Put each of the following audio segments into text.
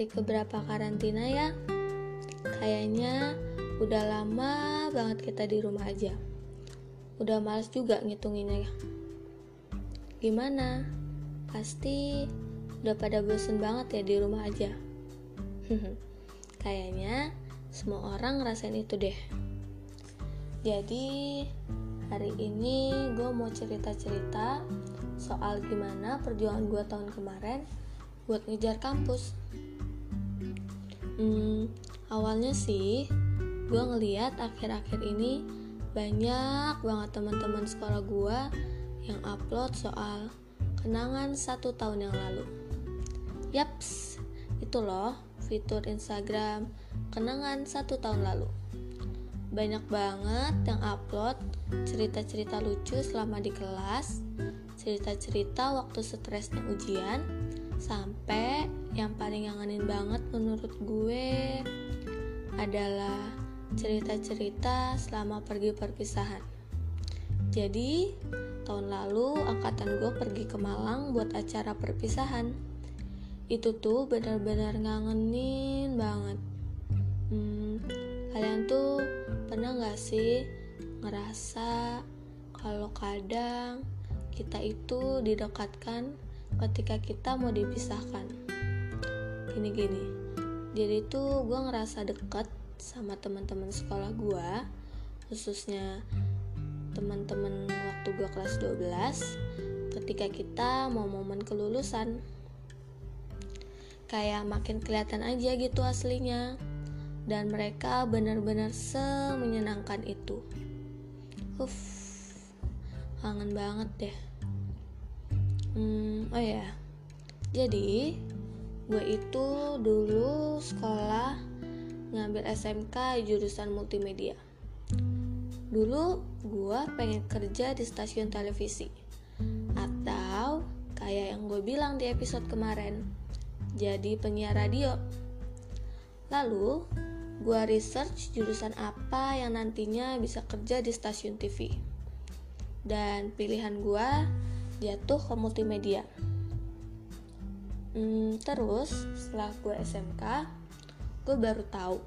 hari keberapa karantina ya. Kayaknya udah lama banget kita di rumah aja. Udah males juga ngitunginnya ya. Gimana? Pasti udah pada bosen banget ya di rumah aja. Kayaknya semua orang ngerasain itu deh. Jadi hari ini gue mau cerita-cerita soal gimana perjuangan gue tahun kemarin buat ngejar kampus. Hmm, awalnya sih gue ngeliat akhir-akhir ini banyak banget teman-teman sekolah gue yang upload soal kenangan satu tahun yang lalu. Yaps, itu loh fitur Instagram kenangan satu tahun lalu banyak banget yang upload cerita-cerita lucu selama di kelas, cerita-cerita waktu stresnya ujian, sampai yang paling ngangenin banget menurut gue adalah cerita-cerita selama pergi perpisahan. Jadi, tahun lalu angkatan gue pergi ke Malang buat acara perpisahan. Itu tuh benar-benar ngangenin banget. Hmm, kalian tuh pernah gak sih ngerasa kalau kadang kita itu didekatkan ketika kita mau dipisahkan gini-gini jadi tuh gue ngerasa deket sama teman-teman sekolah gue khususnya teman-teman waktu gue kelas 12 ketika kita mau momen kelulusan kayak makin kelihatan aja gitu aslinya dan mereka benar-benar semenyenangkan itu. Uff, kangen banget deh. Hmm, oh ya, jadi gue itu dulu sekolah ngambil SMK jurusan multimedia. Dulu gue pengen kerja di stasiun televisi atau kayak yang gue bilang di episode kemarin, jadi penyiar radio. Lalu gue research jurusan apa yang nantinya bisa kerja di stasiun TV. Dan pilihan gue jatuh ke multimedia. Hmm, terus setelah gue SMK, gue baru tahu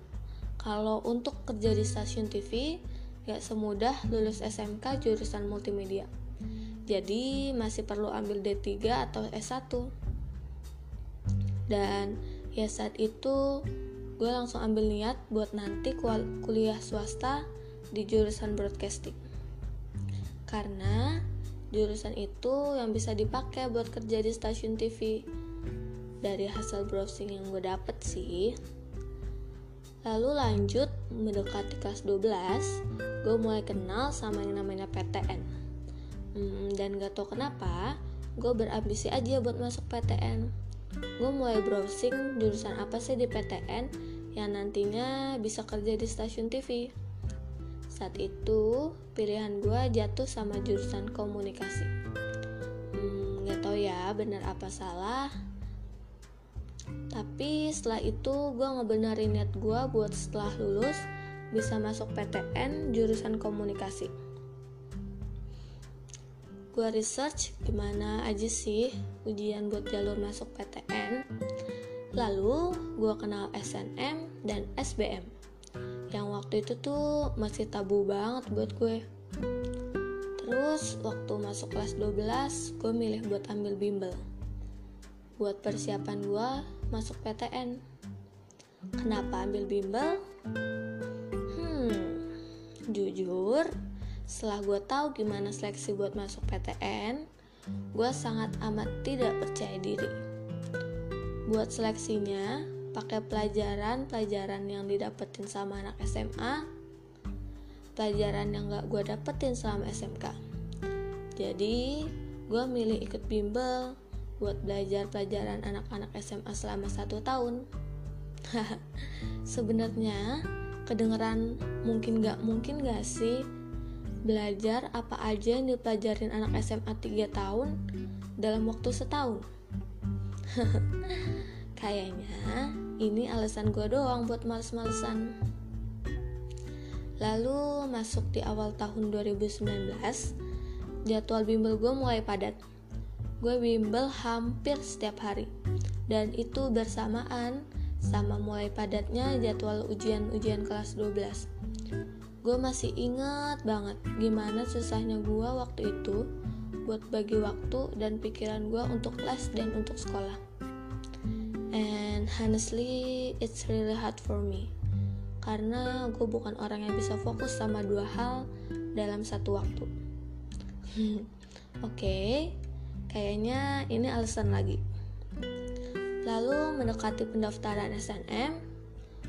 kalau untuk kerja di stasiun TV gak semudah lulus SMK jurusan multimedia. Jadi masih perlu ambil D3 atau S1. Dan ya saat itu gue langsung ambil niat buat nanti kuliah swasta di jurusan broadcasting karena jurusan itu yang bisa dipakai buat kerja di stasiun TV dari hasil browsing yang gue dapet sih. Lalu lanjut mendekati kelas 12 gue mulai kenal sama yang namanya PTN hmm, dan gak tau kenapa gue berambisi aja buat masuk PTN gue mulai browsing jurusan apa sih di PTN yang nantinya bisa kerja di stasiun TV. Saat itu pilihan gue jatuh sama jurusan komunikasi. Hmm, tau ya benar apa salah. Tapi setelah itu gue ngebenerin niat gue buat setelah lulus bisa masuk PTN jurusan komunikasi gue research gimana aja sih ujian buat jalur masuk PTN lalu gue kenal SNM dan SBM yang waktu itu tuh masih tabu banget buat gue. Terus waktu masuk kelas 12 gue milih buat ambil bimbel. Buat persiapan gue masuk PTN kenapa ambil bimbel? Hmm jujur setelah gue tahu gimana seleksi buat masuk PTN, gue sangat amat tidak percaya diri. Buat seleksinya, pakai pelajaran-pelajaran yang didapetin sama anak SMA, pelajaran yang gak gue dapetin selama SMK. Jadi, gue milih ikut bimbel buat belajar pelajaran anak-anak SMA selama satu tahun. Sebenarnya kedengeran mungkin gak mungkin gak sih belajar apa aja yang dipelajarin anak SMA 3 tahun dalam waktu setahun. Kayaknya ini alasan gue doang buat males-malesan. Lalu masuk di awal tahun 2019, jadwal bimbel gue mulai padat. Gue bimbel hampir setiap hari, dan itu bersamaan sama mulai padatnya jadwal ujian-ujian kelas 12. Gue masih ingat banget gimana susahnya gue waktu itu buat bagi waktu dan pikiran gue untuk les dan untuk sekolah. And honestly, it's really hard for me karena gue bukan orang yang bisa fokus sama dua hal dalam satu waktu. Oke, okay, kayaknya ini alasan lagi. Lalu mendekati pendaftaran SNM,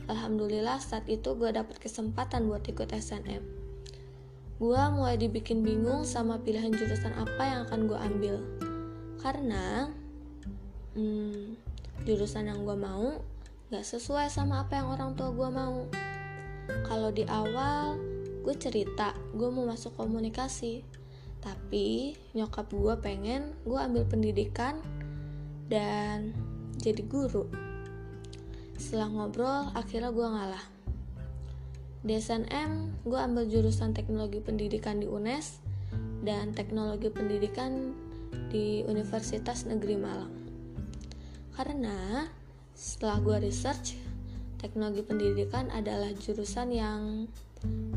Alhamdulillah saat itu gue dapet kesempatan buat ikut SNM. Gue mulai dibikin bingung sama pilihan jurusan apa yang akan gue ambil. Karena hmm, jurusan yang gue mau gak sesuai sama apa yang orang tua gue mau. Kalau di awal gue cerita gue mau masuk komunikasi, tapi nyokap gue pengen gue ambil pendidikan dan jadi guru. Setelah ngobrol, akhirnya gue ngalah. Di SNM, gue ambil jurusan teknologi pendidikan di UNES dan teknologi pendidikan di Universitas Negeri Malang. Karena setelah gue research, teknologi pendidikan adalah jurusan yang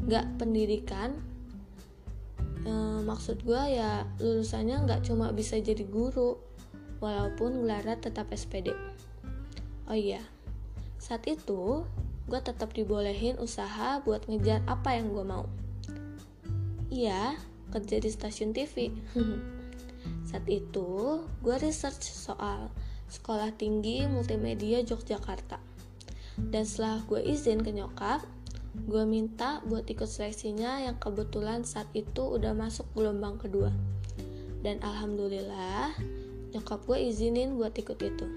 gak pendidikan. E, maksud gue ya lulusannya gak cuma bisa jadi guru, walaupun gelarnya tetap SPD. Oh iya, saat itu gue tetap dibolehin usaha buat ngejar apa yang gue mau. Iya, kerja di stasiun TV. saat itu gue research soal sekolah tinggi multimedia Yogyakarta. Dan setelah gue izin ke nyokap, gue minta buat ikut seleksinya yang kebetulan saat itu udah masuk gelombang kedua. Dan alhamdulillah, nyokap gue izinin buat ikut itu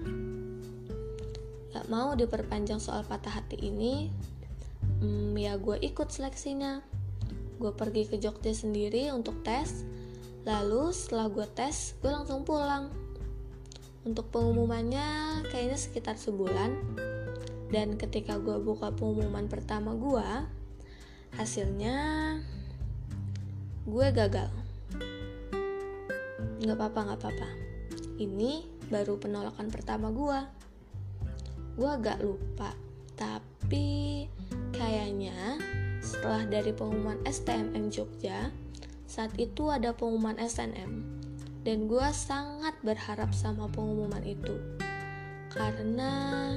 gak mau diperpanjang soal patah hati ini hmm, ya gue ikut seleksinya gue pergi ke Jogja sendiri untuk tes lalu setelah gue tes gue langsung pulang untuk pengumumannya kayaknya sekitar sebulan. Dan ketika gue buka pengumuman pertama gue hasilnya gue gagal. Nggak apa-apa nggak apa-apa. Ini baru penolakan pertama gue gue agak lupa tapi kayaknya setelah dari pengumuman STMM Jogja saat itu ada pengumuman SNM dan gue sangat berharap sama pengumuman itu. Karena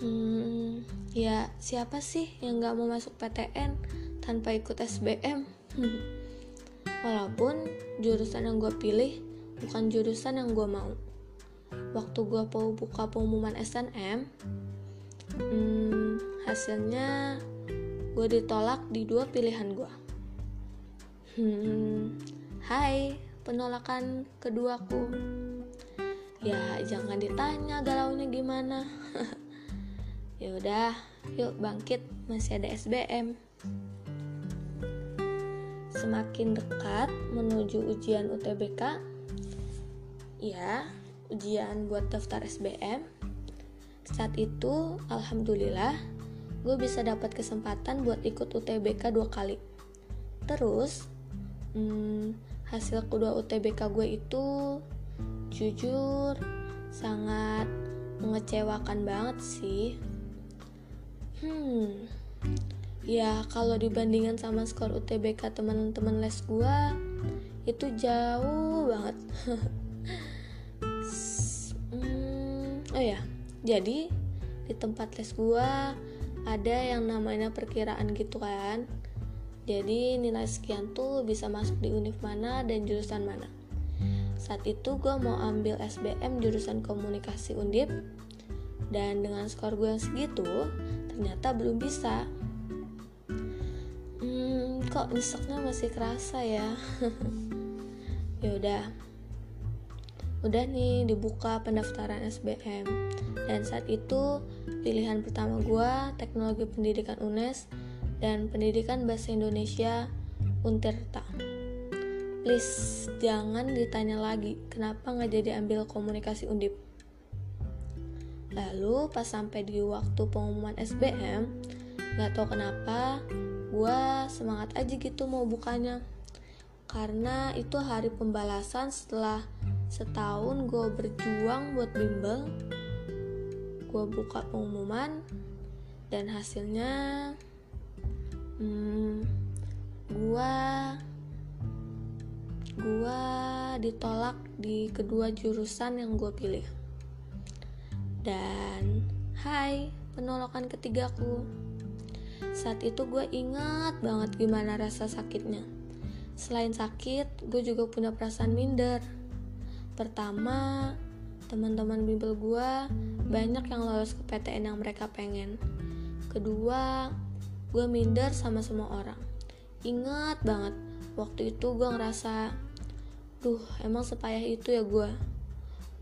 hmm, ya siapa sih yang gak mau masuk PTN tanpa ikut SBM walaupun jurusan yang gue pilih bukan jurusan yang gue mau. Waktu gue mau buka pengumuman SNM hmm, hasilnya gue ditolak di dua pilihan gue hmm, hai penolakan keduaku. Ya jangan ditanya galaunya gimana. Ya udah yuk bangkit. Masih ada SBM semakin dekat menuju ujian UTBK ya ujian buat daftar SBM saat itu alhamdulillah gue bisa dapat kesempatan buat ikut UTBK dua kali. Terus hmm, hasil kedua UTBK gue itu jujur sangat mengecewakan banget sih. Hmm ya kalau dibandingkan sama skor UTBK teman-teman les gue itu jauh banget. Oh ya jadi di tempat les gua ada yang namanya perkiraan gitu kan jadi nilai sekian tuh bisa masuk di univ mana dan jurusan mana. Saat itu gue mau ambil SBM jurusan komunikasi undip. Dan dengan skor gue yang segitu ternyata belum bisa. Hmm, kok nyeseknya masih kerasa ya? Ya udah udah nih dibuka pendaftaran SBM dan saat itu pilihan pertama gue teknologi pendidikan UNES dan pendidikan bahasa Indonesia Unterta please jangan ditanya lagi kenapa nggak jadi ambil komunikasi undip lalu pas sampai di waktu pengumuman SBM Gak tau kenapa, gue semangat aja gitu mau bukanya. Karena itu hari pembalasan setelah setahun gue berjuang buat bimbel. Gue buka pengumuman dan hasilnya, hmm, gue gue ditolak di kedua jurusan yang gue pilih. Dan hai, penolakan ketigaku. Saat itu gue ingat banget gimana rasa sakitnya. Selain sakit, gue juga punya perasaan minder. Pertama, teman-teman bimbel gue banyak yang lolos ke PTN yang mereka pengen. Kedua, gue minder sama semua orang. Ingat banget, waktu itu gue ngerasa, duh emang sepayah itu ya gue.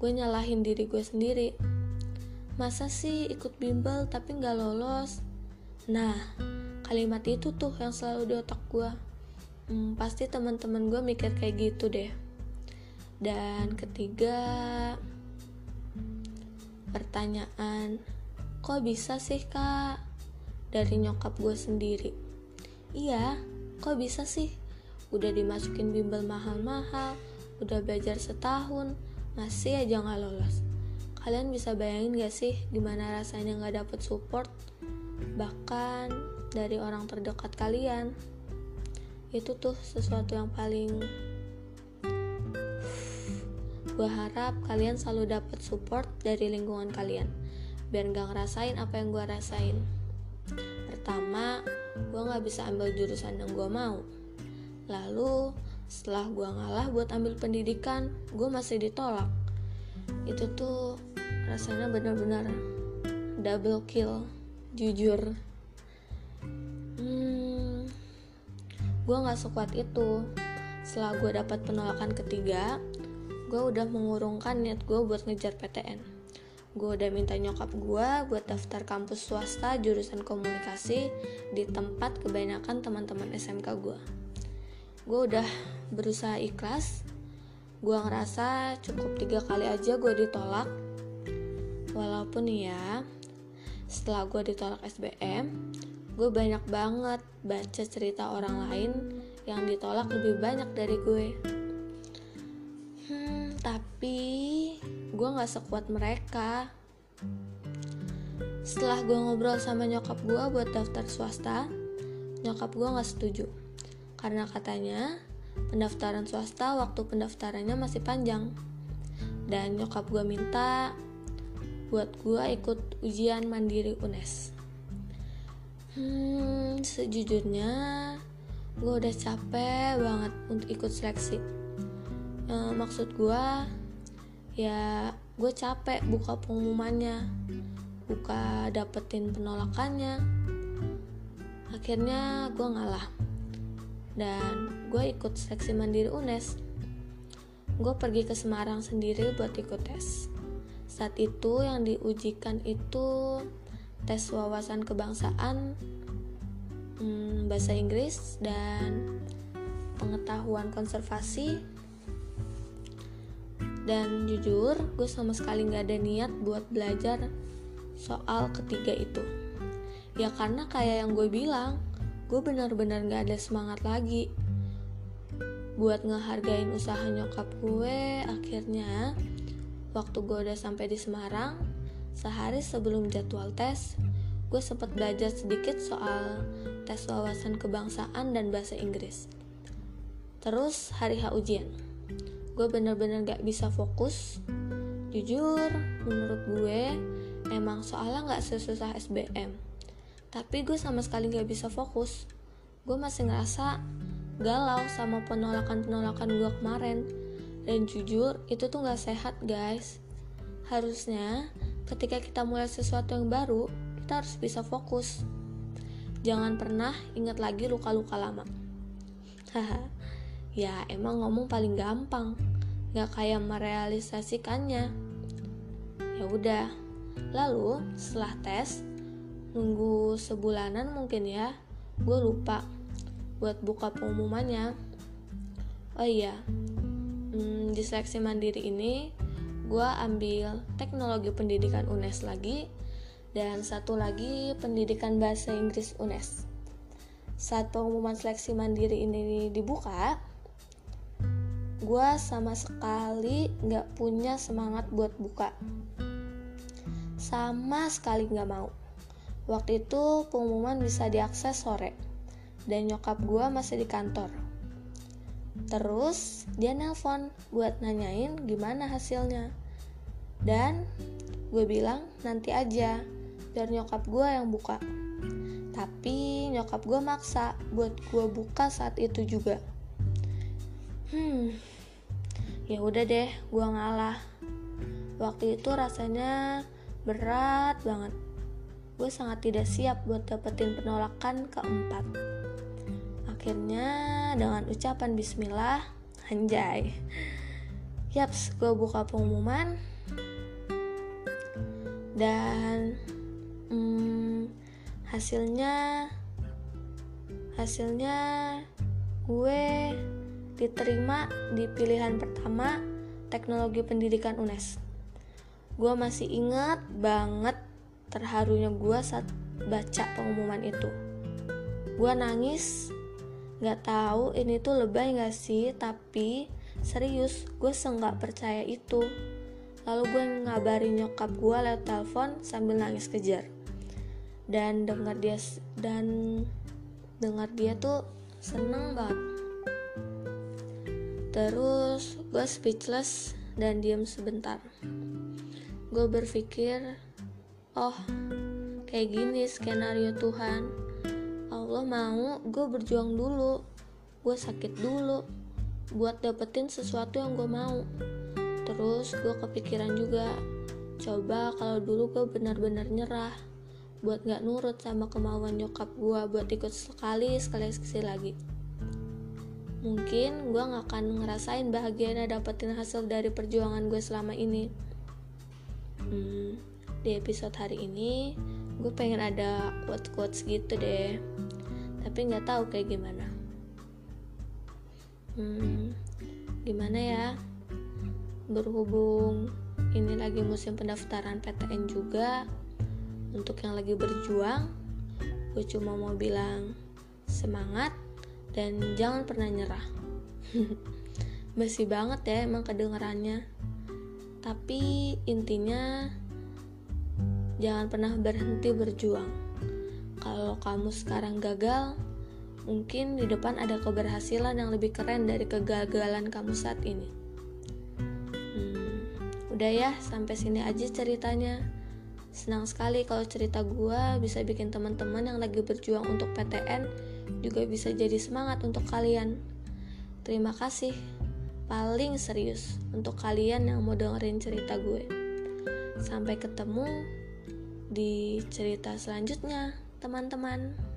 Gue nyalahin diri gue sendiri. Masa sih ikut bimbel tapi nggak lolos? Nah kalimat itu tuh yang selalu di otak gue hmm, pasti teman-teman gue mikir kayak gitu deh. Dan ketiga pertanyaan kok bisa sih kak dari nyokap gue sendiri. Iya kok bisa sih? Udah dimasukin bimbel mahal-mahal udah belajar setahun masih aja nggak lolos. Kalian bisa bayangin gak sih gimana rasanya gak dapet support? Bahkan dari orang terdekat kalian? Itu tuh sesuatu yang paling gue harap kalian selalu dapet support dari lingkungan kalian. Biar gak ngerasain apa yang gue rasain. Pertama, gue gak bisa ambil jurusan yang gue mau. Lalu, setelah gue ngalah buat ambil pendidikan, gue masih ditolak. Itu tuh rasanya benar-benar double kill jujur. Hmm, gue nggak sekuat itu. Setelah gue dapat penolakan ketiga gue udah mengurungkan niat gue buat ngejar PTN gue udah minta nyokap gue buat daftar kampus swasta jurusan komunikasi di tempat kebanyakan teman-teman SMK gue gue udah berusaha ikhlas. Gue ngerasa cukup tiga kali aja gue ditolak. Walaupun ya setelah gue ditolak SBM gue banyak banget baca cerita orang lain yang ditolak lebih banyak dari gue tapi gue gak sekuat mereka. Setelah gue ngobrol sama nyokap gue buat daftar swasta nyokap gue gak setuju. Karena katanya pendaftaran swasta waktu pendaftarannya masih panjang. Dan nyokap gue minta buat gue ikut ujian mandiri UNES. Hmm sejujurnya gue udah capek banget untuk ikut seleksi e, maksud gue ya gue capek buka pengumumannya buka dapetin penolakannya. Akhirnya gue ngalah. Dan gue ikut seleksi mandiri UNES. Gue pergi ke Semarang sendiri buat ikut tes. Saat itu yang diujikan itu tes wawasan kebangsaan hmm, bahasa Inggris dan pengetahuan konservasi dan jujur gue sama sekali nggak ada niat buat belajar soal ketiga itu. Ya karena kayak yang gue bilang gue benar-benar gak ada semangat lagi buat ngehargain usaha nyokap gue. Akhirnya waktu gue udah sampai di Semarang sehari sebelum jadwal tes gue sempat belajar sedikit soal tes wawasan kebangsaan dan bahasa Inggris. Terus hari H ujian gue bener-bener gak bisa fokus. Jujur menurut gue emang soalnya gak sesusah SBM tapi gue sama sekali gak bisa fokus. Gue masih ngerasa galau sama penolakan-penolakan gue kemarin. Dan jujur itu tuh gak sehat guys. Harusnya ketika kita mulai sesuatu yang baru kita harus bisa fokus. Jangan pernah ingat lagi luka-luka lama. Haha ya emang ngomong paling gampang gak kayak merealisasikannya. Ya udah. Lalu setelah tes nunggu sebulanan mungkin ya gue lupa buat buka pengumumannya. Oh iya hmm, di seleksi mandiri ini gue ambil teknologi pendidikan UNES lagi dan satu lagi pendidikan bahasa Inggris UNES. Saat pengumuman seleksi mandiri ini dibuka, gue sama sekali gak punya semangat buat buka. Sama sekali gak mau. Waktu itu pengumuman bisa diakses sore, dan nyokap gue masih di kantor. Terus dia nelpon buat nanyain gimana hasilnya. Dan gue bilang nanti aja, biar nyokap gue yang buka. Tapi nyokap gue maksa buat gue buka saat itu juga. Hmm, ya udah deh, gue ngalah. Waktu itu rasanya berat banget. Gue sangat tidak siap buat dapetin penolakan keempat. Akhirnya dengan ucapan bismillah, anjay. Yaps, gue buka pengumuman dan hmm, hasilnya hasilnya gue diterima di pilihan pertama teknologi pendidikan UNES. Gue masih ingat banget terharunya gue saat baca pengumuman itu. Gue nangis gak tahu ini tuh lebay gak sih tapi serius gue senggak percaya itu. Lalu gue ngabarin nyokap gue lewat telepon sambil nangis kejar. Dan dengar dia dan dengar dia tuh seneng banget terus gue speechless dan diam sebentar. Gue berpikir oh kayak gini skenario Tuhan. Allah mau gue berjuang dulu gue sakit dulu buat dapetin sesuatu yang gue mau. Terus gue kepikiran juga coba kalau dulu gue benar-benar nyerah buat gak nurut sama kemauan nyokap gue buat ikut sekali sekali sekali lagi mungkin gue gak akan ngerasain bahagianya dapetin hasil dari perjuangan gue selama ini. Hmm, di episode hari ini gue pengen ada quotes quotes gitu deh. Tapi nggak tahu kayak gimana. Hmm, gimana ya? Berhubung ini lagi musim pendaftaran PTN juga untuk yang lagi berjuang gue cuma mau bilang semangat dan jangan pernah nyerah. Masih banget ya emang kedengarannya tapi intinya jangan pernah berhenti berjuang. Kalau kamu sekarang gagal mungkin di depan ada keberhasilan yang lebih keren dari kegagalan kamu saat ini. Hmm, udah ya sampai sini aja ceritanya. Senang sekali kalau cerita gue bisa bikin teman-teman yang lagi berjuang untuk PTN juga bisa jadi semangat untuk kalian. Terima kasih paling serius untuk kalian yang mau dengerin cerita gue. Sampai ketemu di cerita selanjutnya, teman-teman.